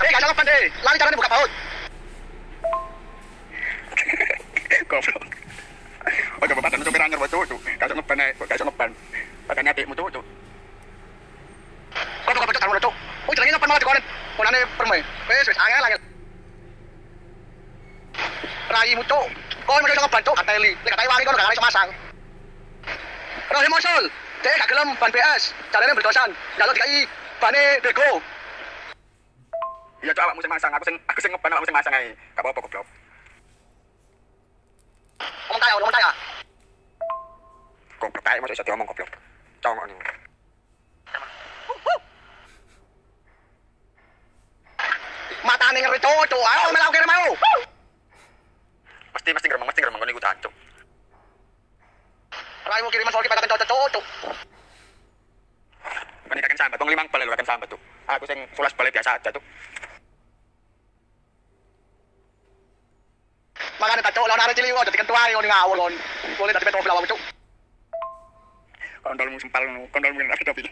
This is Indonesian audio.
deh, gak ngeban deh. Lari caranya buka baut. Goblok. Oh, coba padan supir anyar bocok, cuk. Gak iso ngeban ae, gak iso ngeban. Padane adikmu cuk, cuk. Kau buka baut taruh cuk. Oh, jenenge ngeban malah dikonen. Monane perme. Wes, wes angel angel. Raimu cuk. Kau mau ngeban cuk, kateli. Lek kateli wangi kau gak iso masang. Rohi mosul. Dek gak gelem ban BS. Carane berdosan. Jalur dikai bane bego. Iya, cuk, awakmu sing masang, aku sing aku sing ngeban awakmu sing masang ae. Gak apa-apa goblok. Ngomong kaya, ngomong kaya. Goblok kae masuk iso diomong goblok. Congok nih. Matane ngeri cuk. Ayo melau kene mau. Mesti mesti gremeng, mesti gremeng ngene iku tancuk. Raimu kiriman soal kita cocok cuk, cuk. Kan kakek sambat, wong limang bal lho kakek sambat tuh. Aku sing sulas balik biasa aja tuh. Makane tak cuk, lawan arek ciliwo dadi ketua ngono ngawur kon. Boleh dadi petua awakmu cuk. Kondolmu sempal, kondolmu tapi tapi.